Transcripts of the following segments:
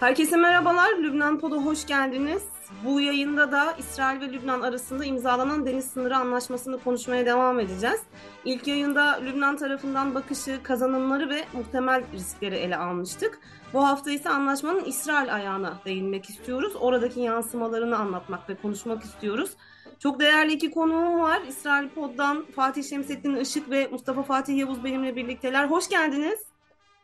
Herkese merhabalar. Lübnan Pod'a hoş geldiniz. Bu yayında da İsrail ve Lübnan arasında imzalanan deniz sınırı anlaşmasını konuşmaya devam edeceğiz. İlk yayında Lübnan tarafından bakışı, kazanımları ve muhtemel riskleri ele almıştık. Bu hafta ise anlaşmanın İsrail ayağına değinmek istiyoruz. Oradaki yansımalarını anlatmak ve konuşmak istiyoruz. Çok değerli iki konuğum var. İsrail Pod'dan Fatih Şemsettin Işık ve Mustafa Fatih Yavuz benimle birlikteler. Hoş geldiniz.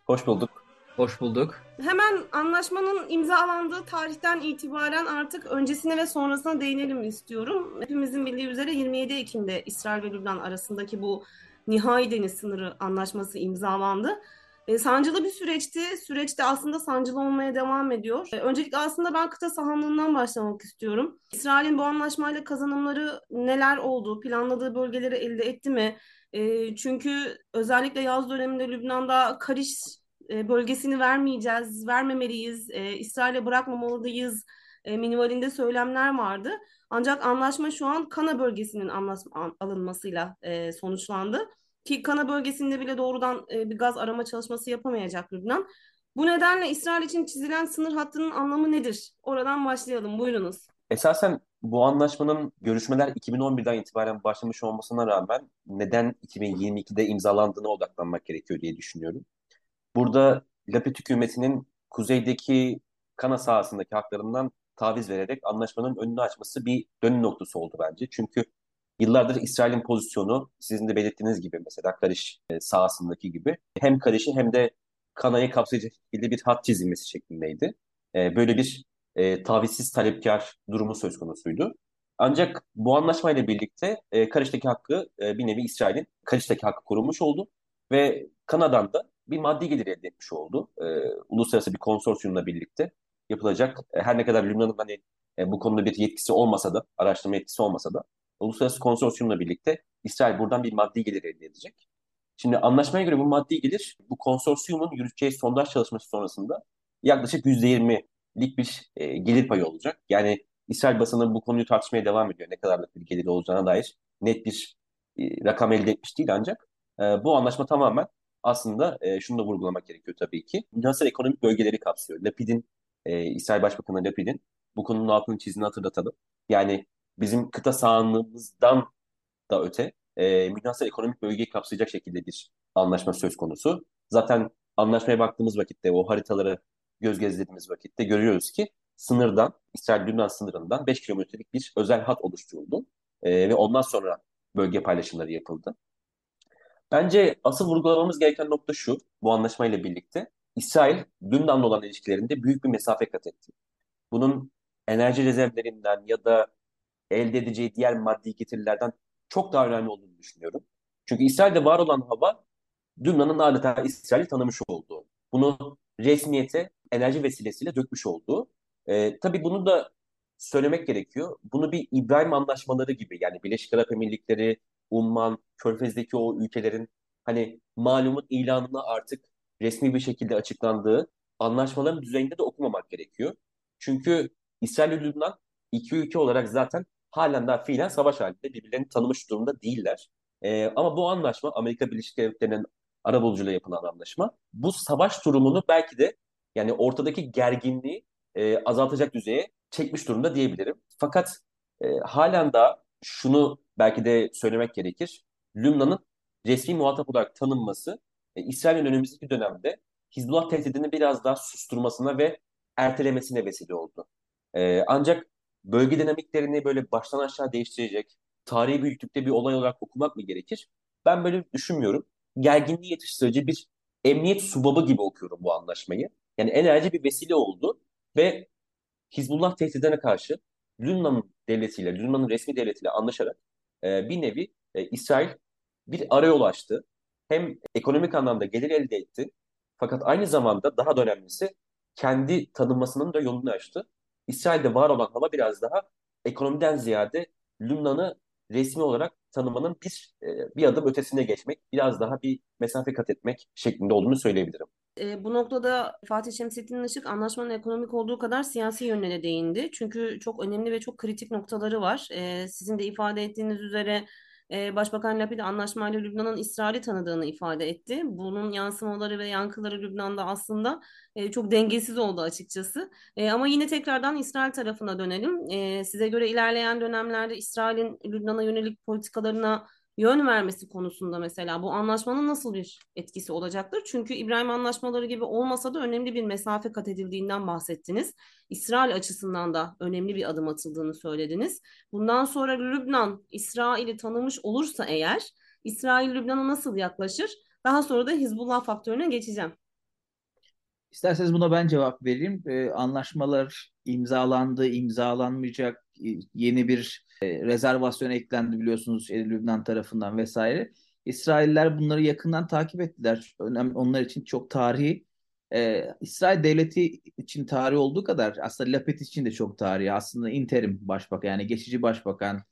Hoş bulduk. Hoş bulduk. Hemen anlaşmanın imzalandığı tarihten itibaren artık öncesine ve sonrasına değinelim istiyorum. Hepimizin bildiği üzere 27 Ekim'de İsrail ve Lübnan arasındaki bu nihai deniz sınırı anlaşması imzalandı. E, sancılı bir süreçti. Süreçte aslında sancılı olmaya devam ediyor. E, öncelikle aslında ben kıta sahanlığından başlamak istiyorum. İsrail'in bu anlaşmayla kazanımları neler oldu? Planladığı bölgeleri elde etti mi? E, çünkü özellikle yaz döneminde Lübnan'da Kariş e, bölgesini vermeyeceğiz, vermemeliyiz, e, İsrail'e bırakmamalıyız e, minvalinde söylemler vardı. Ancak anlaşma şu an Kana bölgesinin anlaşma, alınmasıyla e, sonuçlandı. Ki Kana bölgesinde bile doğrudan bir gaz arama çalışması yapamayacak Lübnan. Bu nedenle İsrail için çizilen sınır hattının anlamı nedir? Oradan başlayalım. Buyurunuz. Esasen bu anlaşmanın görüşmeler 2011'den itibaren başlamış olmasına rağmen neden 2022'de imzalandığına odaklanmak gerekiyor diye düşünüyorum. Burada Lapid hükümetinin kuzeydeki Kana sahasındaki haklarından taviz vererek anlaşmanın önünü açması bir dönüm noktası oldu bence. Çünkü yıllardır İsrail'in pozisyonu sizin de belirttiğiniz gibi mesela Kariş e, sahasındaki gibi hem Kariş'i hem de Kana'yı kapsayacak şekilde bir hat çizilmesi şeklindeydi. E, böyle bir e, tavizsiz talepkar durumu söz konusuydu. Ancak bu anlaşmayla birlikte Kariş'teki hakkı bir nevi İsrail'in Kariş'teki hakkı korunmuş oldu ve Kanada'dan da bir maddi gelir elde etmiş oldu. E, uluslararası bir konsorsiyumla birlikte yapılacak. E, her ne kadar Lübnan'ın hani e, bu konuda bir yetkisi olmasa da, araştırma yetkisi olmasa da uluslararası konsorsiyumla birlikte İsrail buradan bir maddi gelir elde edecek. Şimdi anlaşmaya göre bu maddi gelir bu konsorsiyumun yürüteceği sondaj çalışması sonrasında yaklaşık %20'lik bir e, gelir payı olacak. Yani İsrail basını bu konuyu tartışmaya devam ediyor. Ne kadarlık bir gelir olacağına dair net bir e, rakam elde etmiş değil ancak e, bu anlaşma tamamen aslında e, şunu da vurgulamak gerekiyor tabii ki. Münhasır ekonomik bölgeleri kapsıyor. Lapid'in, e, İsrail Başbakanı Lapid'in bu konunun altını çizdiğini hatırlatalım. Yani bizim kıta sahanlığımızdan da öte e, münhasır ekonomik bölgeyi kapsayacak şekilde bir anlaşma söz konusu. Zaten anlaşmaya baktığımız vakitte o haritaları göz gezdirdiğimiz vakitte görüyoruz ki sınırdan, İsrail-Lübnan sınırından 5 kilometrelik bir özel hat oluşturuldu. E, ve ondan sonra bölge paylaşımları yapıldı. Bence asıl vurgulamamız gereken nokta şu, bu anlaşmayla birlikte. İsrail, Lübnan'la olan ilişkilerinde büyük bir mesafe kat etti. Bunun enerji rezervlerinden ya da elde edeceği diğer maddi getirilerden çok daha önemli olduğunu düşünüyorum. Çünkü İsrail'de var olan hava, Lübnan'ın adeta İsrail'i tanımış olduğu. Bunu resmiyete enerji vesilesiyle dökmüş olduğu. Ee, tabii bunu da söylemek gerekiyor. Bunu bir İbrahim anlaşmaları gibi yani Birleşik Arap Emirlikleri, Umman, Körfez'deki o ülkelerin hani malumun ilanına artık resmi bir şekilde açıklandığı anlaşmaların düzeyinde de okumamak gerekiyor. Çünkü İsrail ve Lübnan iki ülke olarak zaten halen daha fiilen savaş halinde birbirlerini tanımış durumda değiller. Ee, ama bu anlaşma Amerika Birleşik Devletleri'nin arabulucuyla yapılan anlaşma bu savaş durumunu belki de yani ortadaki gerginliği e, azaltacak düzeye çekmiş durumda diyebilirim. Fakat e, halen daha şunu belki de söylemek gerekir. Lübnan'ın resmi muhatap olarak tanınması e, İsrail'in önümüzdeki dönemde Hizbullah tehdidini biraz daha susturmasına ve ertelemesine vesile oldu. E, ancak bölge dinamiklerini böyle baştan aşağı değiştirecek, tarihi büyüklükte bir olay olarak okumak mı gerekir? Ben böyle düşünmüyorum. Gerginliği yetiştirici bir emniyet subabı gibi okuyorum bu anlaşmayı. Yani enerji bir vesile oldu ve Hizbullah tehdidine karşı Lübnan devletiyle, Lübnan'ın resmi devletiyle anlaşarak e, bir nevi e, İsrail bir arayol açtı. Hem ekonomik anlamda gelir elde etti. Fakat aynı zamanda daha da önemlisi kendi tanınmasının da yolunu açtı. İsrail'de var olan hava biraz daha ekonomiden ziyade Lübnan'ı resmi olarak tanımanın bir e, bir adım ötesine geçmek, biraz daha bir mesafe kat etmek şeklinde olduğunu söyleyebilirim. E, bu noktada Fatih Şemsettin Işık anlaşmanın ekonomik olduğu kadar siyasi yönüne de değindi. Çünkü çok önemli ve çok kritik noktaları var. E, sizin de ifade ettiğiniz üzere e, Başbakan Lapid anlaşmayla Lübnan'ın İsrail'i tanıdığını ifade etti. Bunun yansımaları ve yankıları Lübnan'da aslında e, çok dengesiz oldu açıkçası. E, ama yine tekrardan İsrail tarafına dönelim. E, size göre ilerleyen dönemlerde İsrail'in Lübnan'a yönelik politikalarına yön vermesi konusunda mesela bu anlaşmanın nasıl bir etkisi olacaktır? Çünkü İbrahim anlaşmaları gibi olmasa da önemli bir mesafe kat edildiğinden bahsettiniz. İsrail açısından da önemli bir adım atıldığını söylediniz. Bundan sonra Lübnan İsrail'i tanımış olursa eğer İsrail Lübnan'a nasıl yaklaşır? Daha sonra da Hizbullah faktörüne geçeceğim. İsterseniz buna ben cevap vereyim. Ee, anlaşmalar imzalandı, imzalanmayacak, yeni bir e, rezervasyon eklendi biliyorsunuz e, Lübnan tarafından vesaire. İsrailler bunları yakından takip ettiler. Önemli, onlar için çok tarihi. Ee, İsrail devleti için tarihi olduğu kadar aslında Lapid için de çok tarihi. Aslında interim başbakan yani geçici başbakan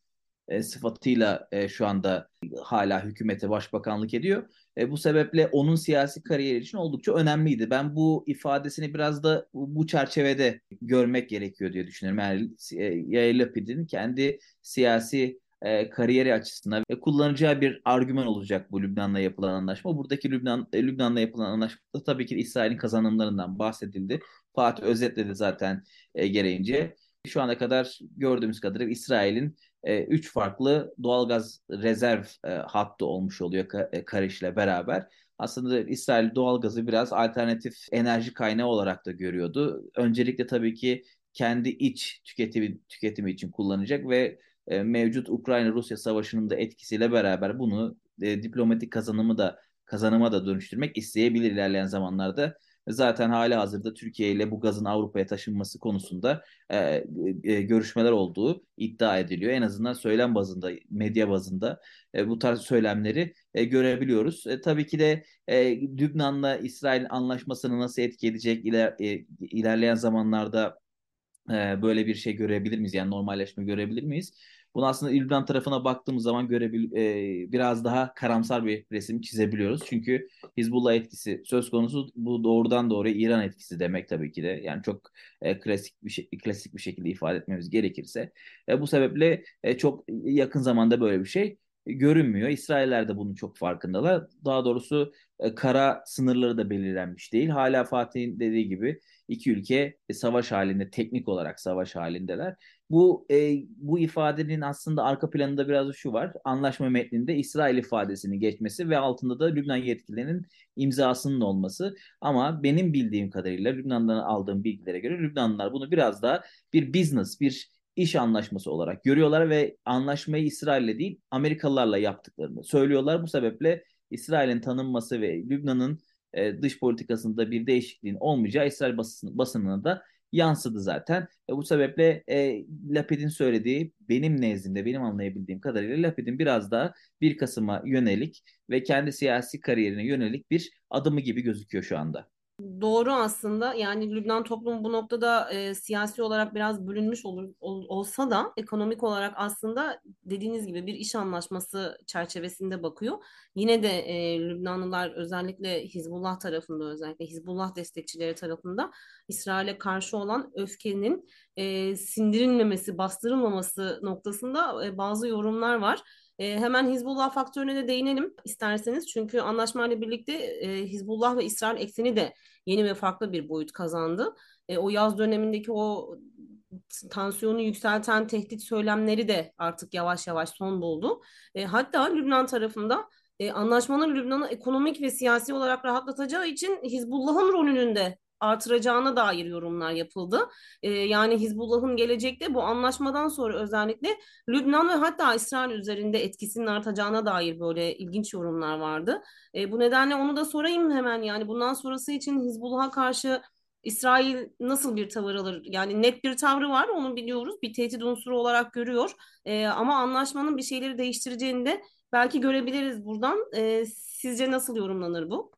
e, sıfatıyla e, şu anda hala hükümete başbakanlık ediyor. E, bu sebeple onun siyasi kariyeri için oldukça önemliydi. Ben bu ifadesini biraz da bu çerçevede görmek gerekiyor diye düşünüyorum. Yani e, Yair Lapid'in kendi siyasi e, kariyeri açısından ve kullanacağı bir argüman olacak bu Lübnan'la yapılan anlaşma. Buradaki Lübnan e, Lübnan'la yapılan anlaşmada tabii ki İsrail'in kazanımlarından bahsedildi. Fatih özetledi zaten e, gereğince. Şu ana kadar gördüğümüz kadarıyla İsrail'in e, üç farklı doğalgaz rezerv e, hattı olmuş oluyor e, Kariş ile beraber. Aslında İsrail doğalgazı biraz alternatif enerji kaynağı olarak da görüyordu. Öncelikle tabii ki kendi iç tüketimi, tüketimi için kullanacak ve e, mevcut Ukrayna-Rusya savaşının da etkisiyle beraber bunu e, diplomatik kazanımı da kazanıma da dönüştürmek isteyebilir ilerleyen zamanlarda. Zaten hali hazırda Türkiye ile bu gazın Avrupa'ya taşınması konusunda e, e, görüşmeler olduğu iddia ediliyor. En azından söylem bazında, medya bazında e, bu tarz söylemleri e, görebiliyoruz. E, tabii ki de e, Lübnan'la İsrail anlaşmasını nasıl etki edecek iler, e, ilerleyen zamanlarda e, böyle bir şey görebilir miyiz? Yani normalleşme görebilir miyiz? Bunu aslında İlban tarafına baktığımız zaman görebil e, biraz daha karamsar bir resim çizebiliyoruz. Çünkü Hizbullah etkisi söz konusu bu doğrudan doğruya İran etkisi demek tabii ki de. Yani çok e, klasik bir şey, klasik bir şekilde ifade etmemiz gerekirse. E, bu sebeple e, çok yakın zamanda böyle bir şey görünmüyor. İsrailler de bunun çok farkındalar. Daha doğrusu e, kara sınırları da belirlenmiş değil. Hala Fatih'in dediği gibi iki ülke e, savaş halinde, teknik olarak savaş halindeler. Bu e, bu ifadenin aslında arka planında biraz şu var. Anlaşma metninde İsrail ifadesini geçmesi ve altında da Lübnan yetkililerinin imzasının olması. Ama benim bildiğim kadarıyla Lübnan'dan aldığım bilgilere göre Lübnanlılar bunu biraz daha bir business, bir iş anlaşması olarak görüyorlar ve anlaşmayı İsrail'le değil Amerikalılarla yaptıklarını söylüyorlar. Bu sebeple İsrail'in tanınması ve Lübnan'ın e, dış politikasında bir değişikliğin olmayacağı İsrail basın, basınına da yansıdı zaten. E, bu sebeple e, Lapid'in söylediği benim nezdimde, benim anlayabildiğim kadarıyla Lapid'in biraz daha 1 Kasım'a yönelik ve kendi siyasi kariyerine yönelik bir adımı gibi gözüküyor şu anda. Doğru aslında yani Lübnan toplumu bu noktada e, siyasi olarak biraz bölünmüş olur, ol, olsa da ekonomik olarak aslında dediğiniz gibi bir iş anlaşması çerçevesinde bakıyor. Yine de e, Lübnanlılar özellikle Hizbullah tarafında özellikle Hizbullah destekçileri tarafında İsrail'e karşı olan öfkenin e, sindirilmemesi, bastırılmaması noktasında e, bazı yorumlar var. E, hemen Hizbullah faktörüne de değinelim isterseniz. Çünkü anlaşmayla birlikte e, Hizbullah ve İsrail ekseni de yeni ve farklı bir boyut kazandı. E, o yaz dönemindeki o tansiyonu yükselten tehdit söylemleri de artık yavaş yavaş son buldu. E, hatta Lübnan tarafında e, anlaşmanın Lübnan'ı ekonomik ve siyasi olarak rahatlatacağı için Hizbullah'ın rolünün de artıracağına dair yorumlar yapıldı. E, yani Hizbullah'ın gelecekte bu anlaşmadan sonra özellikle Lübnan ve hatta İsrail üzerinde etkisinin artacağına dair böyle ilginç yorumlar vardı. E, bu nedenle onu da sorayım hemen yani bundan sonrası için Hizbullah'a karşı İsrail nasıl bir tavır alır? Yani net bir tavrı var onu biliyoruz. Bir tehdit unsuru olarak görüyor. E, ama anlaşmanın bir şeyleri değiştireceğini de belki görebiliriz buradan. E, sizce nasıl yorumlanır bu?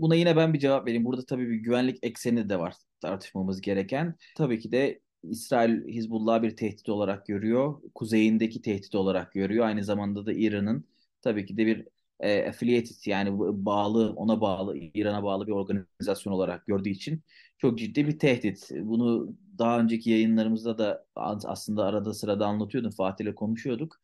Buna yine ben bir cevap vereyim. Burada tabii bir güvenlik ekseni de var tartışmamız gereken. Tabii ki de İsrail Hizbullah'ı bir tehdit olarak görüyor. Kuzeyindeki tehdit olarak görüyor. Aynı zamanda da İran'ın tabii ki de bir e, affiliated yani bağlı ona bağlı İran'a bağlı bir organizasyon olarak gördüğü için çok ciddi bir tehdit. Bunu daha önceki yayınlarımızda da aslında arada sırada anlatıyordum. Fatih ile konuşuyorduk.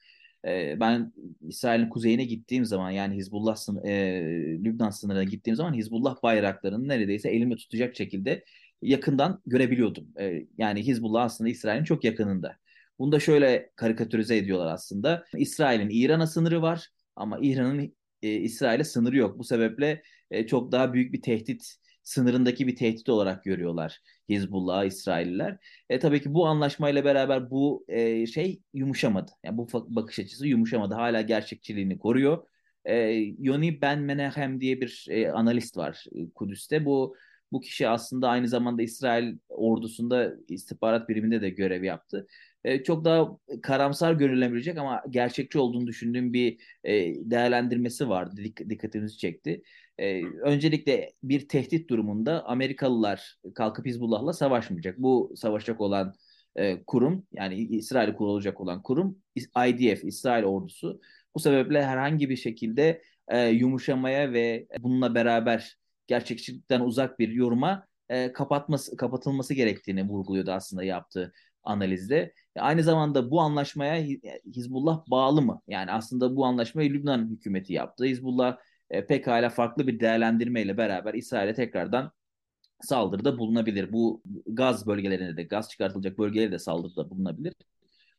Ben İsrail'in kuzeyine gittiğim zaman yani Hizbullah sın e, Lübnan sınırına gittiğim zaman Hizbullah bayraklarını neredeyse elimle tutacak şekilde yakından görebiliyordum. E, yani Hizbullah aslında İsrail'in çok yakınında. Bunu da şöyle karikatürize ediyorlar aslında. İsrail'in İran'a sınırı var ama İran'ın e, İsrail'e sınırı yok. Bu sebeple e, çok daha büyük bir tehdit sınırındaki bir tehdit olarak görüyorlar Hizbullah, İsrailliler. E, tabii ki bu anlaşmayla beraber bu e, şey yumuşamadı. Yani bu bakış açısı yumuşamadı. Hala gerçekçiliğini koruyor. E, Yoni Ben Menahem diye bir e, analist var e, Kudüs'te. Bu bu kişi aslında aynı zamanda İsrail ordusunda istihbarat biriminde de görev yaptı. E, çok daha karamsar görülebilecek ama gerçekçi olduğunu düşündüğüm bir e, değerlendirmesi vardı. Dik, dikkatimizi çekti. E, öncelikle bir tehdit durumunda Amerikalılar kalkıp Hizbullah'la savaşmayacak. Bu savaşacak olan e, kurum yani İsrail kurulacak olan kurum IDF, İsrail ordusu. Bu sebeple herhangi bir şekilde e, yumuşamaya ve bununla beraber gerçekçilikten uzak bir yoruma e, kapatması kapatılması gerektiğini vurguluyordu aslında yaptığı analizde. Aynı zamanda bu anlaşmaya Hizbullah bağlı mı? Yani aslında bu anlaşmayı Lübnan hükümeti yaptı. Hizbullah e, pekala farklı bir değerlendirmeyle beraber İsrail'e tekrardan saldırıda bulunabilir. Bu gaz bölgelerine de, gaz çıkartılacak bölgelere de saldırıda bulunabilir.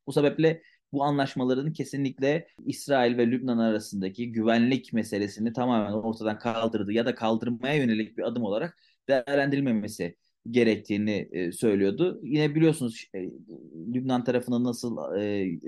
Bu sebeple bu anlaşmaların kesinlikle İsrail ve Lübnan arasındaki güvenlik meselesini tamamen ortadan kaldırdı ya da kaldırmaya yönelik bir adım olarak değerlendirilmemesi gerektiğini e, söylüyordu. Yine biliyorsunuz e, Lübnan tarafında nasıl e,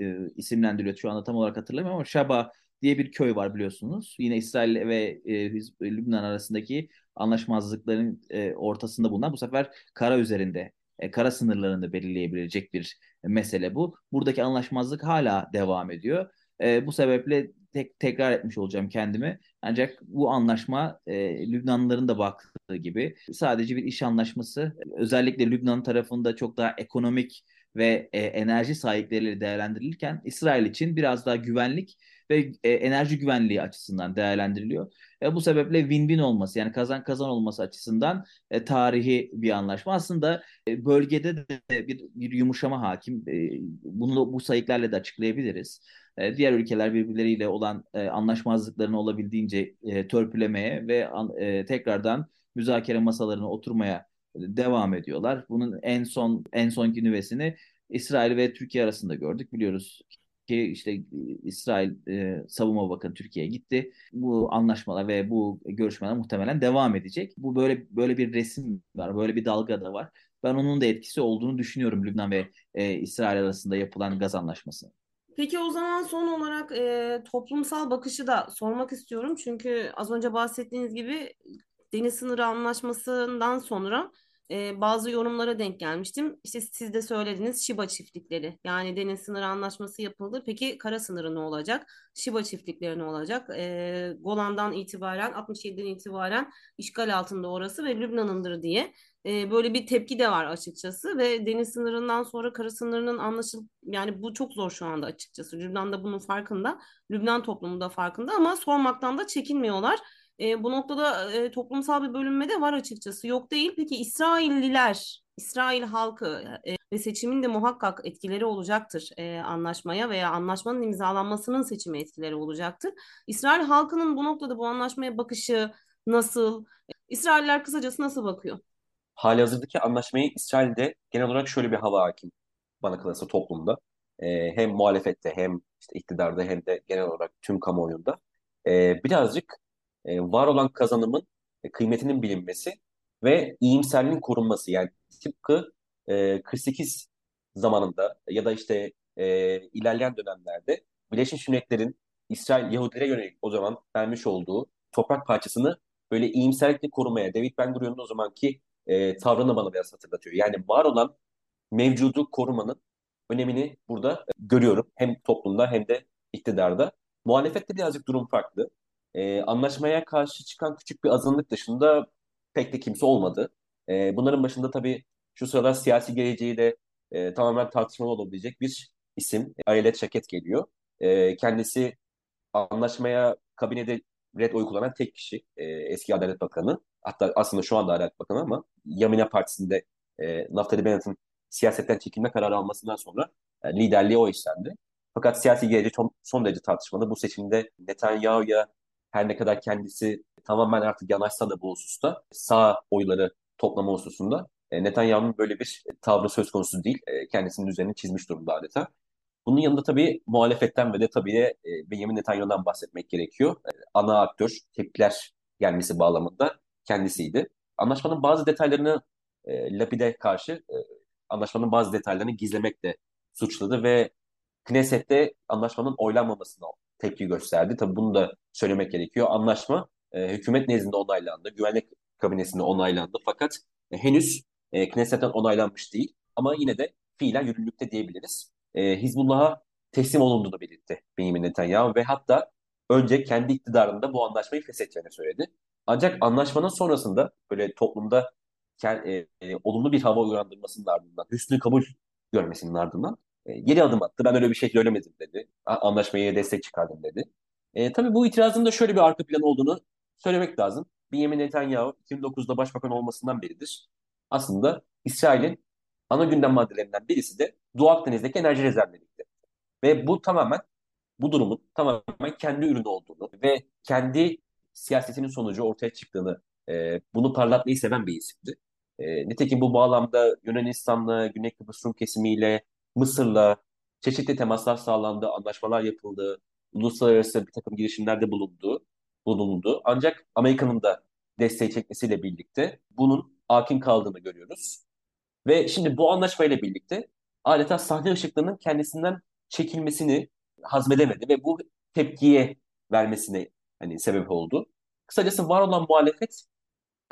e, isimlendiriliyor şu anda tam olarak hatırlamıyorum ama Şaba diye bir köy var biliyorsunuz. Yine İsrail ve e, Lübnan arasındaki anlaşmazlıkların e, ortasında bulunan bu sefer kara üzerinde, e, kara sınırlarında belirleyebilecek bir mesele bu. Buradaki anlaşmazlık hala devam ediyor. E, bu sebeple tek, tekrar etmiş olacağım kendimi. Ancak bu anlaşma e, Lübnanlıların da baktığı gibi sadece bir iş anlaşması. Özellikle Lübnan tarafında çok daha ekonomik ve e, enerji sahipleriyle değerlendirilirken İsrail için biraz daha güvenlik ve e, enerji güvenliği açısından değerlendiriliyor. E, bu sebeple win-win olması yani kazan kazan olması açısından e, tarihi bir anlaşma. Aslında e, bölgede de bir, bir yumuşama hakim. E, bunu bu sayıklarla da açıklayabiliriz. E, diğer ülkeler birbirleriyle olan e, anlaşmazlıklarını olabildiğince e, törpülemeye ve e, tekrardan müzakere masalarına oturmaya devam ediyorlar. Bunun en son en sonki nüvesini İsrail ve Türkiye arasında gördük. Biliyoruz ki işte İsrail e, Savunma Bakanı Türkiye'ye gitti. Bu anlaşmalar ve bu görüşmeler muhtemelen devam edecek. Bu böyle böyle bir resim var, böyle bir dalga da var. Ben onun da etkisi olduğunu düşünüyorum Lübnan ve e, İsrail arasında yapılan gaz anlaşması. Peki o zaman son olarak e, toplumsal bakışı da sormak istiyorum. Çünkü az önce bahsettiğiniz gibi deniz sınırı anlaşmasından sonra e, bazı yorumlara denk gelmiştim. İşte siz de söylediniz Şiba çiftlikleri. Yani deniz sınırı anlaşması yapıldı. Peki kara sınırı ne olacak? Şiba çiftlikleri ne olacak? E, Golan'dan itibaren 67'den itibaren işgal altında orası ve Lübnan'ındır diye e, böyle bir tepki de var açıkçası ve deniz sınırından sonra kara sınırının anlaşıl yani bu çok zor şu anda açıkçası. Lübnan da bunun farkında. Lübnan toplumu da farkında ama sormaktan da çekinmiyorlar. E, bu noktada e, toplumsal bir bölünme de var açıkçası. Yok değil. Peki İsrailliler, İsrail halkı e, ve seçimin de muhakkak etkileri olacaktır e, anlaşmaya veya anlaşmanın imzalanmasının seçimi etkileri olacaktır. İsrail halkının bu noktada bu anlaşmaya bakışı nasıl? İsrailler kısacası nasıl bakıyor? Hali hazırdaki anlaşmayı İsrail'de genel olarak şöyle bir hava hakim bana kalırsa toplumda. E, hem muhalefette hem işte iktidarda hem de genel olarak tüm kamuoyunda. E, birazcık e, var olan kazanımın e, kıymetinin bilinmesi ve iyimserliğin korunması. Yani tıpkı e, 48 zamanında ya da işte e, ilerleyen dönemlerde Birleşmiş Milletler'in İsrail Yahudilere yönelik o zaman vermiş olduğu toprak parçasını böyle iyimserlikle korumaya David Ben Gurion'un o zamanki e, tavrını bana biraz hatırlatıyor. Yani var olan mevcudu korumanın önemini burada görüyorum. Hem toplumda hem de iktidarda. Muhalefette birazcık durum farklı. E, anlaşmaya karşı çıkan küçük bir azınlık dışında pek de kimse olmadı. E, bunların başında tabii şu sıralar siyasi geleceği de e, tamamen tartışmalı olabilecek bir isim. Ayelet Şaket geliyor. E, kendisi anlaşmaya kabinede red oy kullanan tek kişi. E, eski Adalet Bakanı. Hatta aslında şu anda Adalet Bakanı ama Yamina Partisi'nde e, Naftali Bennett'in siyasetten çekilme kararı almasından sonra e, liderliği o istendi. Fakat siyasi geleceği son, son derece tartışmalı. Bu seçimde Netanyahu'ya her ne kadar kendisi tamamen artık yanaşsa da bu hususta sağ oyları toplama hususunda e, Netanyahu'nun böyle bir tavrı söz konusu değil. E, kendisinin üzerine çizmiş durumda adeta. Bunun yanında tabii muhalefetten ve de tabii de e, Benjamin Netanyahu'dan bahsetmek gerekiyor. E, ana aktör tepkiler gelmesi bağlamında kendisiydi. Anlaşmanın bazı detaylarını e, Lapid'e karşı e, anlaşmanın bazı detaylarını gizlemekle suçladı ve Knesset'te anlaşmanın oylanmamasına tepki gösterdi. Tabii bunu da söylemek gerekiyor. Anlaşma e, hükümet nezdinde onaylandı, güvenlik kabinesinde onaylandı fakat e, henüz e, Knesset'ten onaylanmış değil. Ama yine de fiilen yürürlükte diyebiliriz. E, Hizbullah'a teslim olunduğunu belirtti Benjamin Netanyahu ve hatta önce kendi iktidarında bu anlaşmayı feshedeceğini söyledi. Ancak anlaşmanın sonrasında böyle toplumda e, e, olumlu bir hava uyandırmasının ardından, hüsnü kabul görmesinin ardından e, geri adım attı. Ben öyle bir şey söylemedim dedi. Anlaşmaya destek çıkardım dedi. E, tabii bu itirazın da şöyle bir arka plan olduğunu söylemek lazım. Benjamin Netanyahu 2009'da başbakan olmasından beridir. Aslında İsrail'in ana gündem maddelerinden birisi de Doğu Akdeniz'deki enerji rezervleriydi. Ve bu tamamen bu durumun tamamen kendi ürünü olduğunu ve kendi siyasetinin sonucu ortaya çıktığını e, bunu parlatmayı seven bir isimdi. E, nitekim bu bağlamda Yunanistan'la, Güney Kıbrıs Rum kesimiyle, Mısır'la çeşitli temaslar sağlandı, anlaşmalar yapıldı, uluslararası bir takım girişimlerde bulundu, bulundu. Ancak Amerika'nın da desteği çekmesiyle birlikte bunun hakim kaldığını görüyoruz. Ve şimdi bu anlaşmayla birlikte adeta sahne ışıklarının kendisinden çekilmesini hazmedemedi ve bu tepkiye vermesine hani sebep oldu. Kısacası var olan muhalefet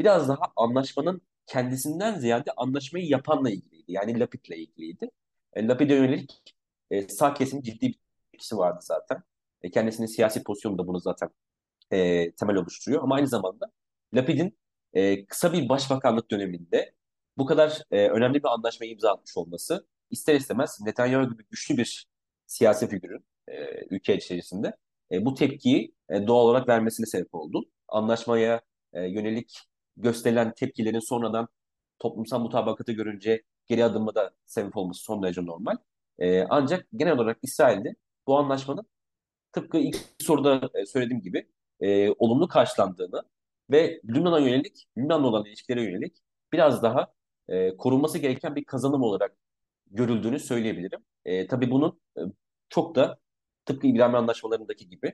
biraz daha anlaşmanın kendisinden ziyade anlaşmayı yapanla ilgiliydi. Yani Lapid'le ilgiliydi. E, Lapid'e yönelik e, sağ kesim ciddi bir etkisi vardı zaten. E, kendisinin siyasi pozisyonu da bunu zaten e, temel oluşturuyor. Ama aynı zamanda Lapid'in e, kısa bir başbakanlık döneminde bu kadar e, önemli bir anlaşmayı imza atmış olması ister istemez Netanyahu gibi güçlü bir siyasi figürün e, ülke içerisinde e, bu tepkiyi e, doğal olarak vermesine sebep oldu. Anlaşmaya e, yönelik gösterilen tepkilerin sonradan toplumsal mutabakatı görünce geri adımı da sebep olması son derece normal. E, ancak genel olarak İsrail'de bu anlaşmanın tıpkı ilk soruda e, söylediğim gibi e, olumlu karşılandığını ve Lübnan'a yönelik, Lübnan'la olan ilişkilere yönelik biraz daha e, korunması gereken bir kazanım olarak görüldüğünü söyleyebilirim. E, tabii bunun e, çok da tıpkı İbrahim Anlaşmalarındaki gibi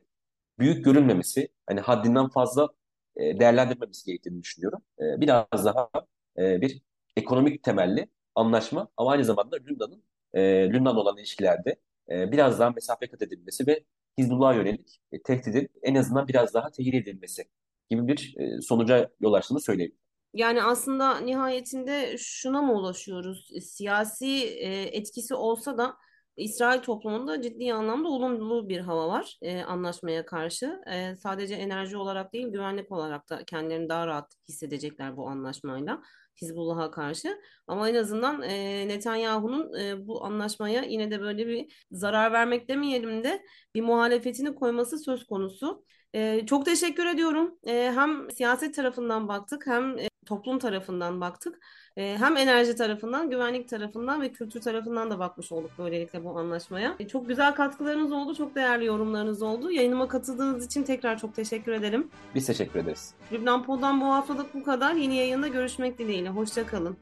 büyük görülmemesi, hani haddinden fazla e, değerlendirmemesi gerektiğini düşünüyorum. E, biraz daha e, bir ekonomik temelli anlaşma ama aynı zamanda Lübnan'ın e, Lübnan'la olan ilişkilerde e, biraz daha mesafe kat edilmesi ve Hizbullah'a yönelik e, tehdidin en azından biraz daha tehir edilmesi gibi bir e, sonuca yol açtığını söyleyebilirim. Yani aslında nihayetinde şuna mı ulaşıyoruz? Siyasi e, etkisi olsa da İsrail toplumunda ciddi anlamda olumlu bir hava var e, anlaşmaya karşı. E, sadece enerji olarak değil, güvenlik olarak da kendilerini daha rahat hissedecekler bu anlaşmayla. Hizbullah'a karşı. Ama en azından e, Netanyahu'nun e, bu anlaşmaya yine de böyle bir zarar vermek demeyelim de bir muhalefetini koyması söz konusu. E, çok teşekkür ediyorum. E, hem siyaset tarafından baktık hem e, toplum tarafından baktık. E, hem enerji tarafından, güvenlik tarafından ve kültür tarafından da bakmış olduk böylelikle bu anlaşmaya. E, çok güzel katkılarınız oldu, çok değerli yorumlarınız oldu. Yayınıma katıldığınız için tekrar çok teşekkür ederim. Biz teşekkür ederiz. Lübnan Pod'dan bu haftalık bu kadar. Yeni yayında görüşmek dileğiyle. Hoşçakalın.